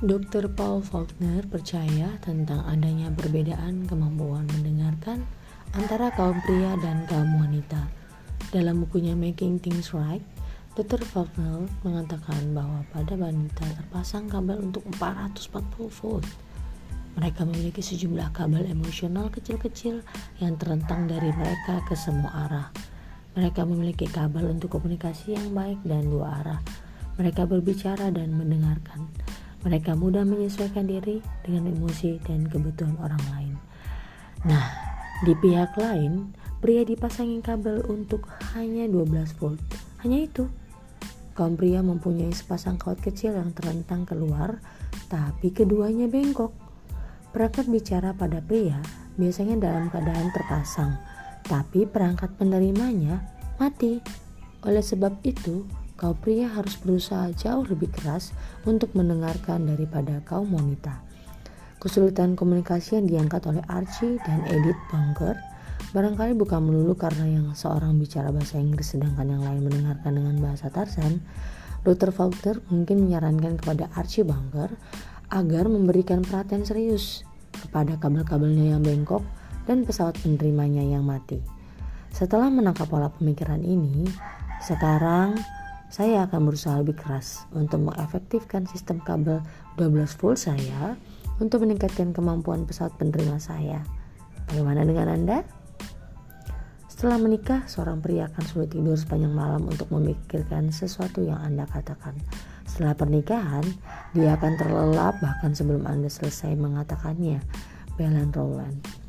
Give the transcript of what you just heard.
Dr. Paul Faulkner percaya tentang adanya perbedaan kemampuan mendengarkan antara kaum pria dan kaum wanita. Dalam bukunya Making Things Right, Dr. Faulkner mengatakan bahwa pada wanita terpasang kabel untuk 440 volt. Mereka memiliki sejumlah kabel emosional kecil-kecil yang terentang dari mereka ke semua arah. Mereka memiliki kabel untuk komunikasi yang baik dan dua arah. Mereka berbicara dan mendengarkan. Mereka mudah menyesuaikan diri dengan emosi dan kebutuhan orang lain. Nah, di pihak lain, pria dipasangi kabel untuk hanya 12 volt. Hanya itu. Kaum pria mempunyai sepasang kaut kecil yang terentang keluar, tapi keduanya bengkok. Perangkat bicara pada pria biasanya dalam keadaan terpasang, tapi perangkat penerimanya mati. Oleh sebab itu, kaum pria harus berusaha jauh lebih keras untuk mendengarkan daripada kaum wanita. Kesulitan komunikasi yang diangkat oleh Archie dan Edith Bunker barangkali bukan melulu karena yang seorang bicara bahasa Inggris sedangkan yang lain mendengarkan dengan bahasa Tarzan. Dr. Faulkner mungkin menyarankan kepada Archie Bunker agar memberikan perhatian serius kepada kabel-kabelnya yang bengkok dan pesawat penerimanya yang mati. Setelah menangkap pola pemikiran ini, sekarang saya akan berusaha lebih keras untuk mengefektifkan sistem kabel 12 volt saya untuk meningkatkan kemampuan pesawat penerima saya. Bagaimana dengan Anda? Setelah menikah, seorang pria akan sulit tidur sepanjang malam untuk memikirkan sesuatu yang Anda katakan. Setelah pernikahan, dia akan terlelap bahkan sebelum Anda selesai mengatakannya. Belen Rowland